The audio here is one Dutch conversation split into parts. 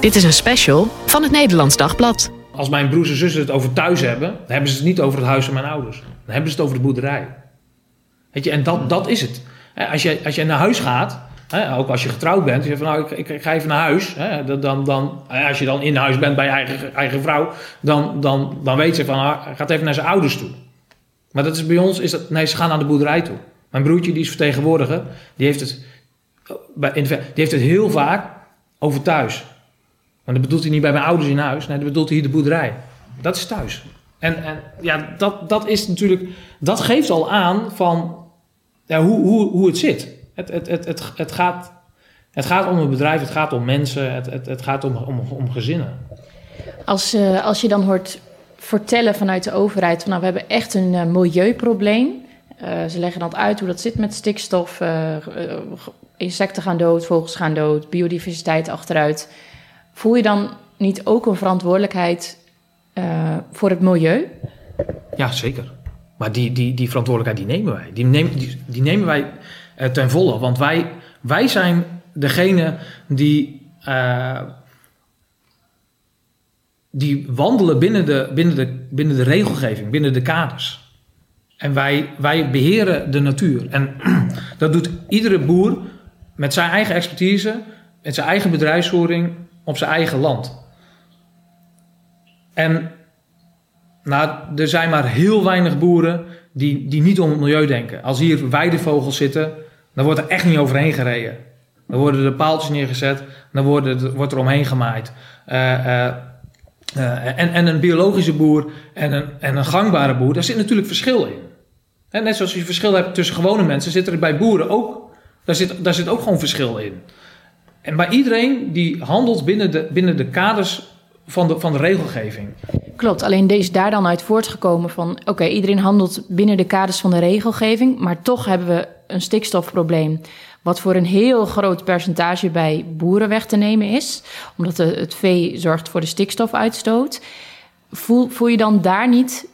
Dit is een special van het Nederlands Dagblad. Als mijn broers en zussen het over thuis hebben, dan hebben ze het niet over het huis van mijn ouders. Dan hebben ze het over de boerderij. Weet je, en dat, dat is het. Als je, als naar huis gaat, ook als je getrouwd bent, je zegt van nou, ik, ik, ga even naar huis. Dan, dan, als je dan in huis bent bij je eigen, eigen vrouw, dan, dan, dan weet ze van, ah, gaat even naar zijn ouders toe. Maar dat is bij ons, is dat, nee, ze gaan naar de boerderij toe. Mijn broertje, die is vertegenwoordiger, die heeft het, die heeft het heel vaak over thuis. Maar dat bedoelt hij niet bij mijn ouders in huis, nee, dat bedoelt hij hier de boerderij. Dat is thuis. En, en ja, dat, dat is natuurlijk, dat geeft al aan van ja, hoe, hoe, hoe het zit. Het, het, het, het, het, gaat, het gaat om een bedrijf, het gaat om mensen, het, het, het gaat om, om, om gezinnen. Als, uh, als je dan hoort vertellen vanuit de overheid van nou, we hebben echt een uh, milieuprobleem. Uh, ze leggen dan uit hoe dat zit met stikstof. insecten gaan dood, vogels gaan dood, biodiversiteit achteruit. Voel je dan niet ook een verantwoordelijkheid voor het milieu? Ja, zeker. Maar die, die, die verantwoordelijkheid die nemen wij. Die nemen, die, die nemen wij uh, ten volle. Want wij, wij zijn degene die, uh, die wandelen binnen de, binnen, de, binnen de regelgeving, binnen de kaders. En wij, wij beheren de natuur. En dat doet iedere boer met zijn eigen expertise, met zijn eigen bedrijfsvoering op zijn eigen land. En nou, er zijn maar heel weinig boeren die, die niet om het milieu denken. Als hier weidevogels zitten, dan wordt er echt niet overheen gereden. Dan worden er paaltjes neergezet, dan worden, wordt er omheen gemaaid. Uh, uh, uh, en, en een biologische boer en een, en een gangbare boer, daar zit natuurlijk verschil in. Net zoals je verschil hebt tussen gewone mensen, zit er bij boeren ook, daar zit, daar zit ook gewoon verschil in. En bij iedereen die handelt binnen de, binnen de kaders van de, van de regelgeving. Klopt, alleen deze daar dan uit voortgekomen van... oké, iedereen handelt binnen de kaders van de regelgeving... maar toch hebben we een stikstofprobleem... wat voor een heel groot percentage bij boeren weg te nemen is... omdat het vee zorgt voor de stikstofuitstoot. Voel, voel je dan daar niet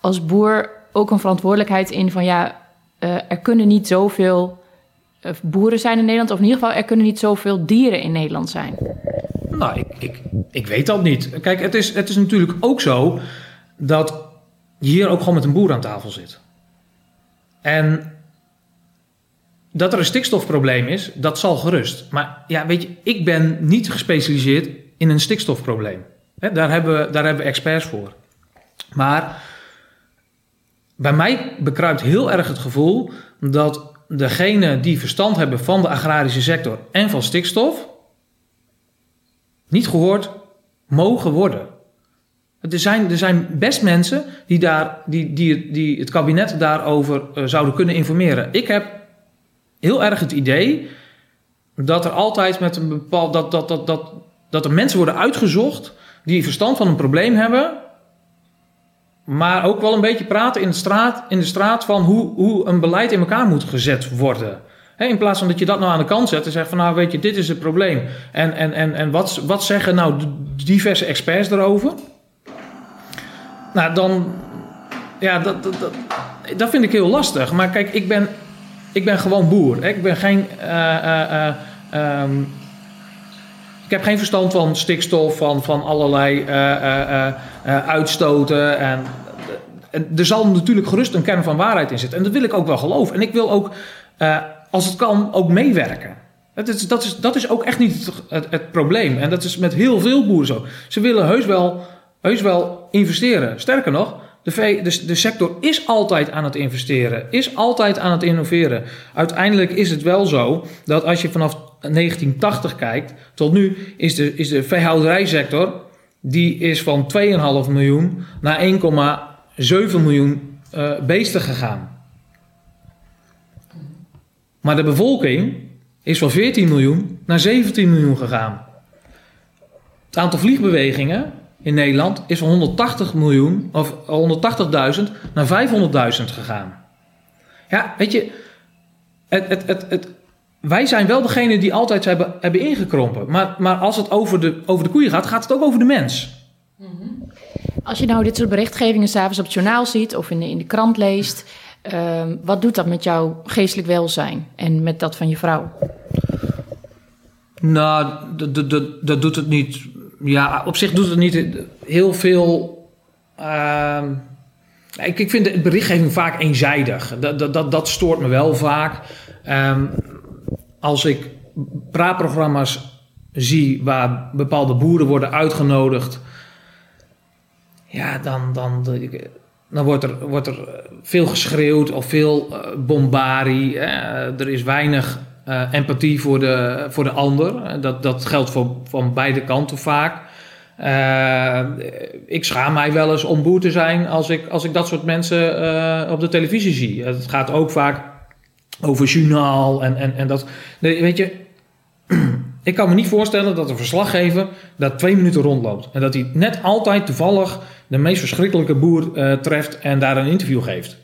als boer ook een verantwoordelijkheid in van... ja, uh, er kunnen niet zoveel boeren zijn in Nederland... of in ieder geval er kunnen niet zoveel dieren in Nederland zijn... Nou, ik, ik, ik weet dat niet. Kijk, het is, het is natuurlijk ook zo dat je hier ook gewoon met een boer aan tafel zit. En dat er een stikstofprobleem is, dat zal gerust. Maar ja, weet je, ik ben niet gespecialiseerd in een stikstofprobleem. daar, hebben we, daar hebben we experts voor. Maar bij mij bekruipt heel erg het gevoel dat degenen die verstand hebben van de agrarische sector en van stikstof, niet gehoord mogen worden. Er zijn, er zijn best mensen die, daar, die, die, die het kabinet daarover uh, zouden kunnen informeren. Ik heb heel erg het idee dat er altijd met een bepaald. dat, dat, dat, dat, dat er mensen worden uitgezocht die verstand van een probleem hebben. Maar ook wel een beetje praten in de straat, in de straat van hoe, hoe een beleid in elkaar moet gezet worden in plaats van dat je dat nou aan de kant zet en zegt van nou weet je, dit is het probleem. En, en, en, en wat, wat zeggen nou diverse experts erover? Nou, dan, ja, dat, dat, dat, vind ik heel lastig. Maar kijk, ik ben, ik ben gewoon boer. Hè? Ik ben geen. Uh, heb geen verstand van stikstof, van, van allerlei uitstoten. En, er zal natuurlijk gerust een kern van waarheid in zitten. En dat wil ik ook wel geloven. En ik wil ook als het kan, ook meewerken. Dat is, dat is, dat is ook echt niet het, het, probleem. En dat is met heel veel boeren zo. Ze willen heus wel, heus wel investeren. Sterker nog, de, de, de sector is altijd aan het investeren, is altijd aan het innoveren. Uiteindelijk is het wel zo dat als je vanaf 1980 kijkt tot nu, is de, is de veehouderijsector die is van 2,5 miljoen naar 1,7 miljoen uh, beesten gegaan. Maar de bevolking is van 14 miljoen naar 17 miljoen gegaan. Het aantal vliegbewegingen in Nederland is van 180 miljoen of 180.000 naar 500.000 gegaan. Ja, weet je, het, het, het, het, wij zijn wel degene die altijd hebben, hebben ingekrompen. Maar, maar als het over de, over de koeien gaat, gaat het ook over de mens. Mhm. Als je nou dit soort berichtgevingen s'avonds op het journaal ziet of in de, in de krant leest, Ehm, wat doet dat met jouw geestelijk welzijn en met dat van je vrouw? Nou, dat- dat- dat- dat doet het niet. Ja, op zich doet het niet heel veel. ehm, ik, ik vind de berichtgeving vaak eenzijdig. Dat, dat, dat, dat stoort me wel vaak. Ehm, als ik praatprogramma's zie waar bepaalde boeren worden uitgenodigd. Ja, dan, dan, dan wordt, er, wordt er veel geschreeuwd of veel eh, bombarie. hè. er is weinig eh, empathie voor de, voor de ander. Eh, Dat, dat geldt voor, van beide kanten vaak. Eh, ik schaam mij wel eens om boer te zijn als ik, als ik dat soort mensen op de televisie zie. Het gaat ook vaak over journaal en, en, en dat. Weet je, ik kan me niet voorstellen dat een verslaggever daar twee minuten rondloopt. En dat hij net altijd toevallig de meest verschrikkelijke boer treft en daar een interview geeft.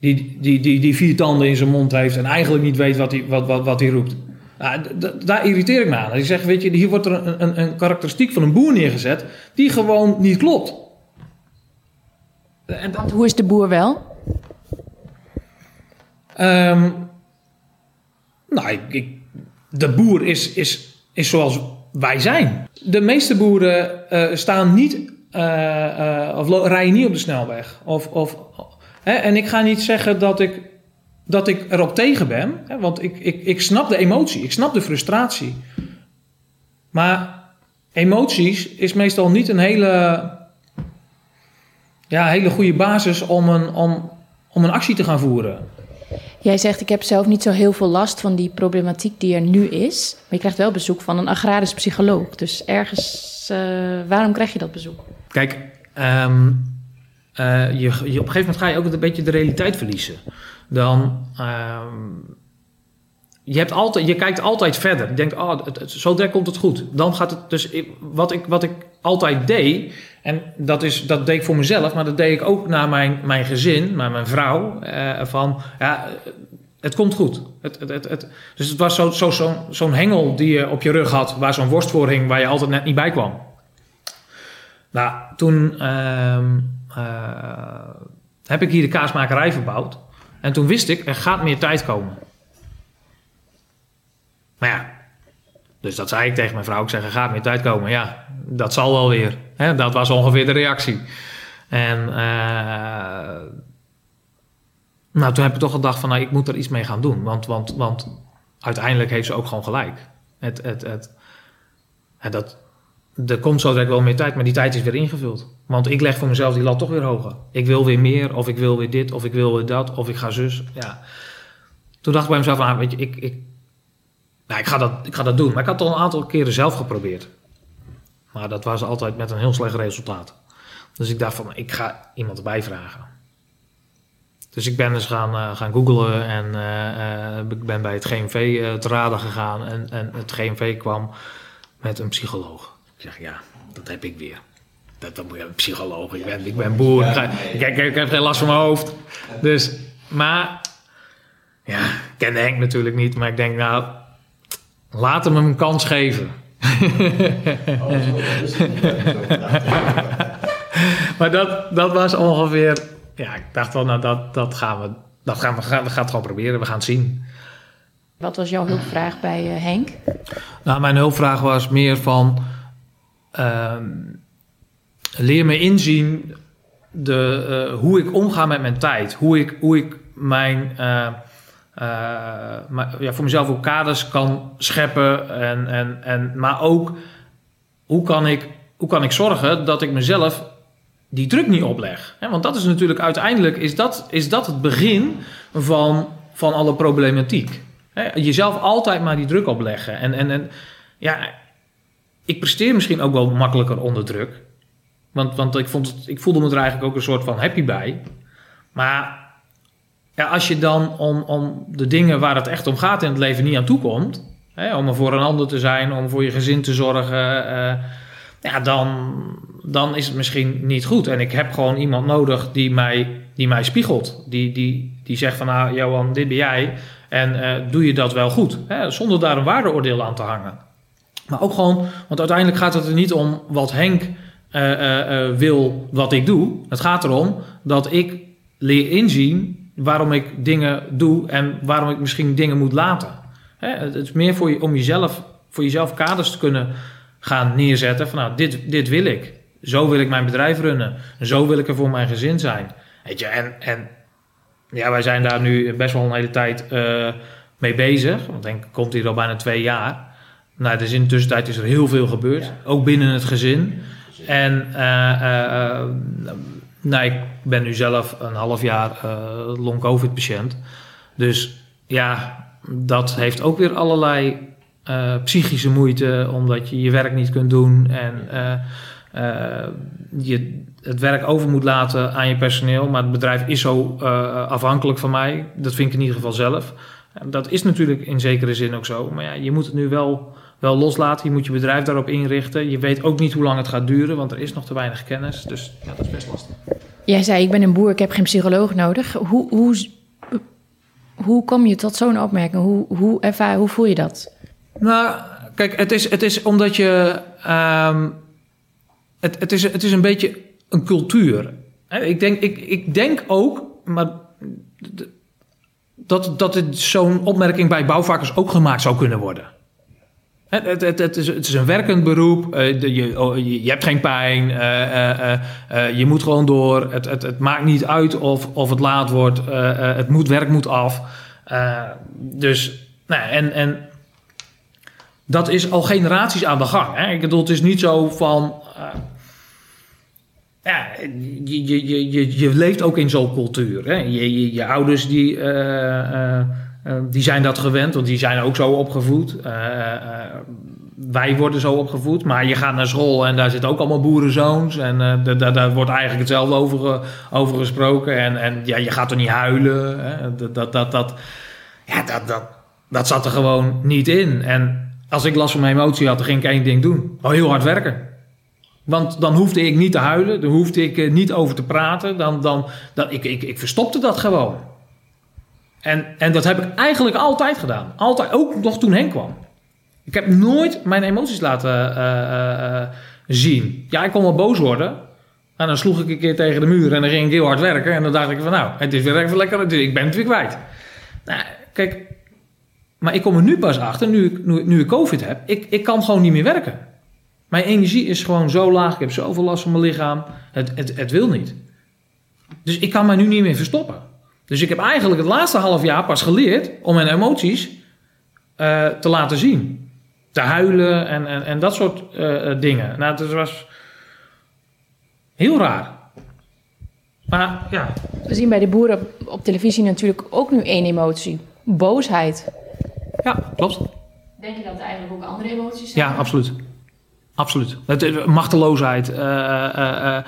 Die, die, die, die vier tanden in zijn mond heeft en eigenlijk niet weet wat hij, wat, wat, wat hij roept. Nou, daar irriteer ik me aan. Ik zeg, weet je, hier wordt er een, een, een karakteristiek van een boer neergezet die gewoon niet klopt. En Want hoe is de boer wel? Ehm, nou, ik, ik- de boer is, is, is zoals wij zijn. De meeste boeren eh, staan niet eh, eh, of rijden niet op de snelweg. Of, of, hè, en ik ga niet zeggen dat ik, dat ik erop tegen ben, hè, want ik, ik, ik snap de emotie, ik snap de frustratie. Maar emoties is meestal niet een hele, ja, hele goede basis om een, om, om een actie te gaan voeren. Jij zegt, ik heb zelf niet zo heel veel last van die problematiek die er nu is. Maar je krijgt wel bezoek van een agrarisch psycholoog. Dus ergens, eh, waarom krijg je dat bezoek? Kijk, ehm, eh, je, je, op een gegeven moment ga je ook een beetje de realiteit verliezen. Dan, ehm, je, hebt altijd, je kijkt altijd verder. Je denkt, oh, zo direct komt het goed. Dan gaat het dus, wat ik, wat ik altijd deed, en dat, is, dat deed ik voor mezelf, maar dat deed ik ook naar mijn, mijn gezin, naar mijn vrouw, eh, van, ja, het komt goed. Het, het, het, het- dus het was zo'n zo, zo, zo'n hengel die je op je rug had, waar zo'n worst voor hing, waar je altijd net niet bij kwam. Nou, toen ehm, eh, heb ik hier de kaasmakerij verbouwd. En toen wist ik, er gaat meer tijd komen. Maar ja, dus dat zei ik tegen mijn vrouw. Ik zeg, er gaat meer tijd komen. Ja, dat zal wel weer. Hè, dat was ongeveer de reactie. En eh, nou, toen heb ik toch gedacht van, nou, ik moet er iets mee gaan doen. Want, want, want uiteindelijk heeft ze ook gewoon gelijk. Het, het, het, ja, dat, er komt zo direct wel meer tijd, maar die tijd is weer ingevuld. Want ik leg voor mezelf die lat toch weer hoger. Ik wil weer meer, of ik wil weer dit, of ik wil weer dat, of ik ga zus. Ja. Toen dacht ik bij mezelf, ah, weet je, ik, ik, nou, ik, ga dat, ik ga dat doen. Maar ik had het al een aantal keren zelf geprobeerd. Maar dat was altijd met een heel slecht resultaat. Dus ik dacht van, ik ga iemand erbij vragen. Dus ik ben eens gaan, eh, gaan googlen en eh, eh, ik ben bij het GMV eh, te raden gegaan. En, en het GMV kwam met een psycholoog. Ik zeg, ja, dat heb ik weer. Dat, dat moet je een psycholoog. Ik ben, ik ben boer. Ik, ik, ik, ik heb geen last van mijn hoofd. Dus, maar, ja, ik kende Henk natuurlijk niet. Maar ik denk, nou, laat hem een kans geven. Maar dat, dat was ongeveer, ja, ik dacht wel, nou, dat, dat gaan we, dat gaan we, gaan, we gaan het gewoon proberen. We gaan het zien. Wat was jouw hulpvraag bij eh, Henk? Nou, mijn hulpvraag was meer van... ehm, leer me inzien de, eh, hoe ik omga met mijn tijd. Hoe ik, hoe ik mijn... eh, eh, maar, ja, voor mezelf ook kaders kan scheppen. En, en, en, maar ook hoe kan, ik, hoe kan ik zorgen dat ik mezelf die druk niet opleg. Want dat is natuurlijk uiteindelijk is dat, is dat het begin van, van alle problematiek. Jezelf altijd maar die druk opleggen. En, en, en ja, ik presteer misschien ook wel makkelijker onder druk. Want, want ik, vond het, ik voelde me er eigenlijk ook een soort van happy bij. Maar ja, als je dan om, om de dingen waar het echt om gaat in het leven niet aan toe komt... Hè, om er voor een ander te zijn, om voor je gezin te zorgen... eh, ja, dan, dan is het misschien niet goed. En ik heb gewoon iemand nodig die mij, die mij spiegelt. Die, die, die zegt van, nou Johan, dit ben jij. En eh, doe je dat wel goed? Hè? Zonder daar een waardeoordeel aan te hangen. Maar ook gewoon, want uiteindelijk gaat het er niet om wat Henk eh, eh, eh, wil wat ik doe. Het gaat erom dat ik leer inzien waarom ik dingen doe en waarom ik misschien dingen moet laten. Hè? Het is meer voor je, om jezelf voor jezelf kaders te kunnen gaan neerzetten. Van nou, dit, dit wil ik. Zo wil ik mijn bedrijf runnen. Zo wil ik er voor mijn gezin zijn. Weet je, en, en ja, wij zijn daar nu best wel een hele tijd mee bezig. Want denk, komt hier al bijna twee jaar. Nou, dus in de tussentijd is er heel veel gebeurd. Ook binnen het gezin. En eh, eh, eh, nou, ik ben nu zelf een half jaar eh long-covid patiënt. Dus ja, dat heeft ook weer allerlei psychische moeite, omdat je je werk niet kunt doen en je het werk over moet laten aan je personeel. Maar het bedrijf is zo afhankelijk van mij. Dat vind ik in ieder geval zelf. Dat is natuurlijk in zekere zin ook zo. Maar ja, je moet het nu wel, wel loslaten. Je moet je bedrijf daarop inrichten. Je weet ook niet hoe lang het gaat duren, want er is nog te weinig kennis. Dus ja, dat is best lastig. Jij zei, ik ben een boer, ik heb geen psycholoog nodig. Hoe, hoe, hoe kom je tot zo'n opmerking? Hoe, hoe, ervaar, hoe voel je dat? Nou, kijk, het is, het is omdat je. ehm, het, het, is, het is een beetje een cultuur. Ik denk, ik, ik denk ook, maar dat, dat het zo'n opmerking bij bouwvakkers ook gemaakt zou kunnen worden. Het, het, het, is, het is een werkend beroep. eh, oh, je, je hebt geen pijn. eh, eh, je moet gewoon door. Het, maakt niet uit of, of het laat wordt. het moet, werk moet af. Dus, nou, en, en dat is al generaties aan de gang. Hè? Ik bedoel, het is niet zo van. ja, je, je, je, leeft ook in zo'n cultuur. Hè? Je, ouders die, die zijn dat gewend, want die zijn ook zo opgevoed. Eh, eh, wij worden zo opgevoed, maar je gaat naar school en daar zitten ook allemaal boerenzoons. En eh, da- da- daar wordt eigenlijk hetzelfde over, over gesproken. En, en ja, je gaat er niet huilen. Dat, dat, dat, dat, ja, dat, dat, dat zat er gewoon niet in. En als ik last van mijn emotie had, dan ging ik één ding doen. Heel hard werken. Want dan hoefde ik niet te huilen, dan hoefde ik eh, niet over te praten. Dan, dan, dan, ik, ik, ik verstopte dat gewoon. En, en dat heb ik eigenlijk altijd gedaan. Altijd, ook nog toen Henk kwam. Ik heb nooit mijn emoties laten eh, eh, eh, zien. Ja, ik kon wel boos worden. En dan sloeg ik een keer tegen de muur en dan ging ik heel hard werken. En dan dacht ik van nou, het is weer even lekker, ik ben het weer kwijt. Nou, kijk, maar ik kom er nu pas achter, nu ik, nu, ik COVID heb, ik, ik kan gewoon niet meer werken. Mijn energie is gewoon zo laag, ik heb zoveel last van mijn lichaam, het, het, het wil niet. Dus ik kan mij nu niet meer verstoppen. Dus ik heb eigenlijk het laatste half jaar pas geleerd om mijn emoties eh, te laten zien. Te huilen en, en, en dat soort eh, eh, dingen. Nou, dat was heel raar. Maar ja, We zien bij de boeren op, op televisie natuurlijk ook nu één emotie. Boosheid. ja klopt. Denk je dat er eigenlijk ook andere emoties zijn? Ja, absoluut. Absoluut. Het, machteloosheid, eh, eh, eh,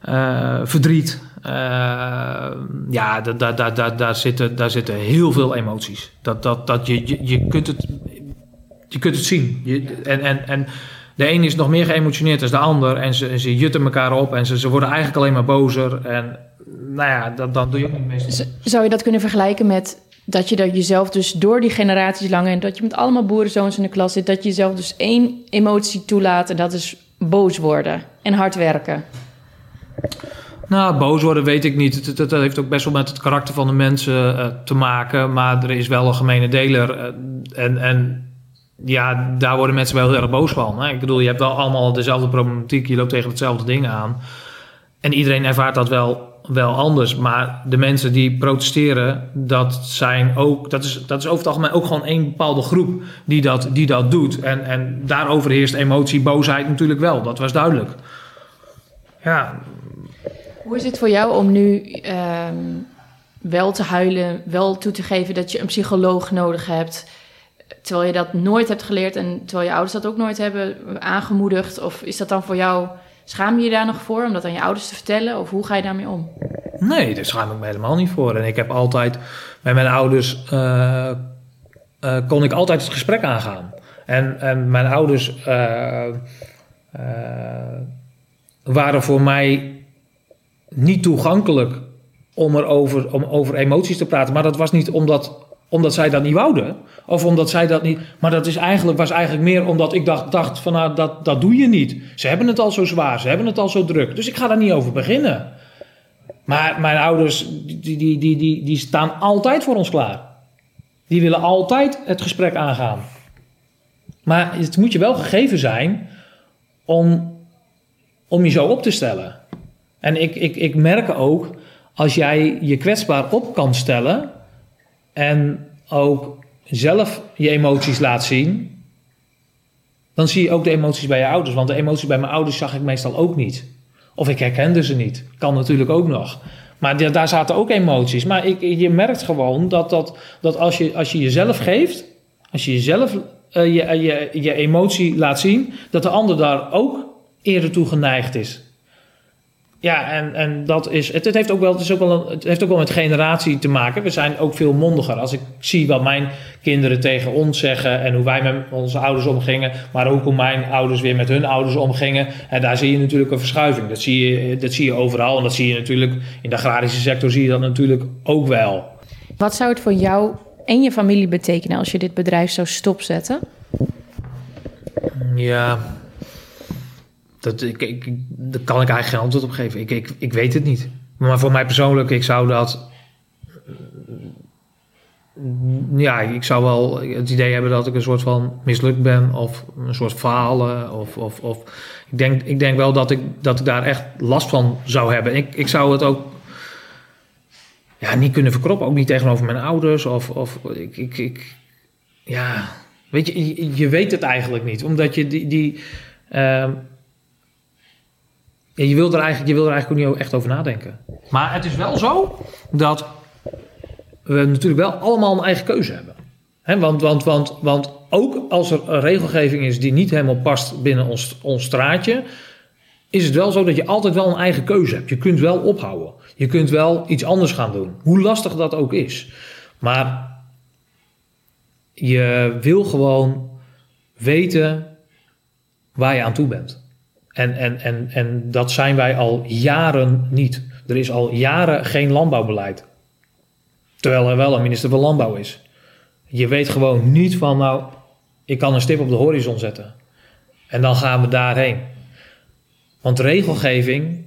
eh, verdriet. Eh, ja, da- da- da- da- daar, zitten, daar zitten heel veel emoties. Dat, dat, dat je, je, je, kunt het, je kunt het zien. Je, en, en, en de een is nog meer geëmotioneerd dan de ander. En ze, ze jutten elkaar op en ze, ze worden eigenlijk alleen maar bozer. En nou ja, dat, dat doe je ook niet meestal. Zou je dat kunnen vergelijken met dat je dat jezelf dus door die generaties lang... en dat je met allemaal boerenzoons in de klas zit... dat je jezelf dus één emotie toelaat en dat is boos worden en hard werken? Nou, boos worden weet ik niet. Het heeft ook best wel met het karakter van de mensen eh, te maken. Maar er is wel een gemene deler. eh, en, en ja, daar worden mensen wel heel erg boos van. Hè? Ik bedoel, je hebt wel allemaal dezelfde problematiek. Je loopt tegen hetzelfde ding aan. En iedereen ervaart dat wel, wel anders. Maar de mensen die protesteren, dat zijn ook... Dat is, dat is over het algemeen ook gewoon één bepaalde groep die dat, die dat doet. En, en daarover heerst emotie, boosheid natuurlijk wel. Dat was duidelijk. Ja, Hoe is het voor jou om nu ehm, wel te huilen, wel toe te geven dat je een psycholoog nodig hebt, terwijl je dat nooit hebt geleerd en terwijl je ouders dat ook nooit hebben aangemoedigd? Of is dat dan voor jou, schaam je je daar nog voor om dat aan je ouders te vertellen? Of hoe ga je daarmee om? Nee, daar schaam ik me helemaal niet voor. En ik heb altijd bij mijn ouders eh, eh, kon ik altijd het gesprek aangaan. En, mijn ouders eh, waren voor mij niet toegankelijk om, er over, om over emoties te praten. Maar dat was niet omdat, omdat zij dat niet wouden. Of omdat zij dat niet. Maar dat is eigenlijk, was eigenlijk meer omdat ik dacht, dacht van nou, dat, dat doe je niet. Ze hebben het al zo zwaar, ze hebben het al zo druk. Dus ik ga daar niet over beginnen. Maar mijn ouders, die, die, die, die, die staan altijd voor ons klaar. Die willen altijd het gesprek aangaan. Maar het moet je wel gegeven zijn om, om je zo op te stellen. En ik, ik, ik merk ook, als jij je kwetsbaar op kan stellen en ook zelf je emoties laat zien, dan zie je ook de emoties bij je ouders. Want de emoties bij mijn ouders zag ik meestal ook niet. Of ik herkende ze niet. Kan natuurlijk ook nog. Maar daar zaten ook emoties. Maar ik, je merkt gewoon dat, dat, dat als, je, als je jezelf geeft, als je jezelf eh, je, je, je emotie laat zien, dat de ander daar ook eerder toe geneigd is. Ja, en, en dat is. Het, het, heeft ook wel, het, is ook wel een- het heeft ook wel met generatie te maken. We zijn ook veel mondiger. Als ik zie wat mijn kinderen tegen ons zeggen en hoe wij met onze ouders omgingen, maar ook hoe mijn ouders weer met hun ouders omgingen. En daar zie je natuurlijk een verschuiving. Dat zie je, dat zie je overal. En dat zie je natuurlijk in de agrarische sector zie je dat natuurlijk ook wel. Wat zou het voor jou en je familie betekenen als je dit bedrijf zou stopzetten? Ja, dat, ik, ik, daar kan ik eigenlijk geen antwoord op geven. Ik, ik, ik weet het niet. Maar voor mij persoonlijk, ik zou dat. Ja, ik zou wel het idee hebben dat ik een soort van mislukt ben of een soort falen. Of, of, of ik, denk, ik denk wel dat ik, dat ik daar echt last van zou hebben. Ik, ik zou het ook ja, niet kunnen verkroppen, ook niet tegenover mijn ouders. Of, of ik, ik, ik, ja, weet je, je, je weet het eigenlijk niet, omdat je die. die ehm, je, wil er eigenlijk, je wil er eigenlijk ook niet echt over nadenken. Maar het is wel zo dat we natuurlijk wel allemaal een eigen keuze hebben. Want, want, want, want ook als er een regelgeving is die niet helemaal past binnen ons, ons straatje, is het wel zo dat je altijd wel een eigen keuze hebt. Je kunt wel ophouden. Je kunt wel iets anders gaan doen. Hoe lastig dat ook is. Maar je wil gewoon weten waar je aan toe bent. En, en, en, en dat zijn wij al jaren niet. Er is al jaren geen landbouwbeleid. Terwijl er wel een minister van Landbouw is. Je weet gewoon niet van, nou, ik kan een stip op de horizon zetten. En dan gaan we daarheen. Want regelgeving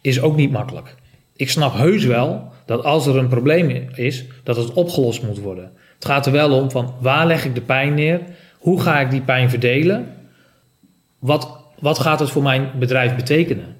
is ook niet makkelijk. Ik snap heus wel dat als er een probleem is, dat het opgelost moet worden. Het gaat er wel om van waar leg ik de pijn neer? Hoe ga ik die pijn verdelen? Wat, wat gaat het voor mijn bedrijf betekenen?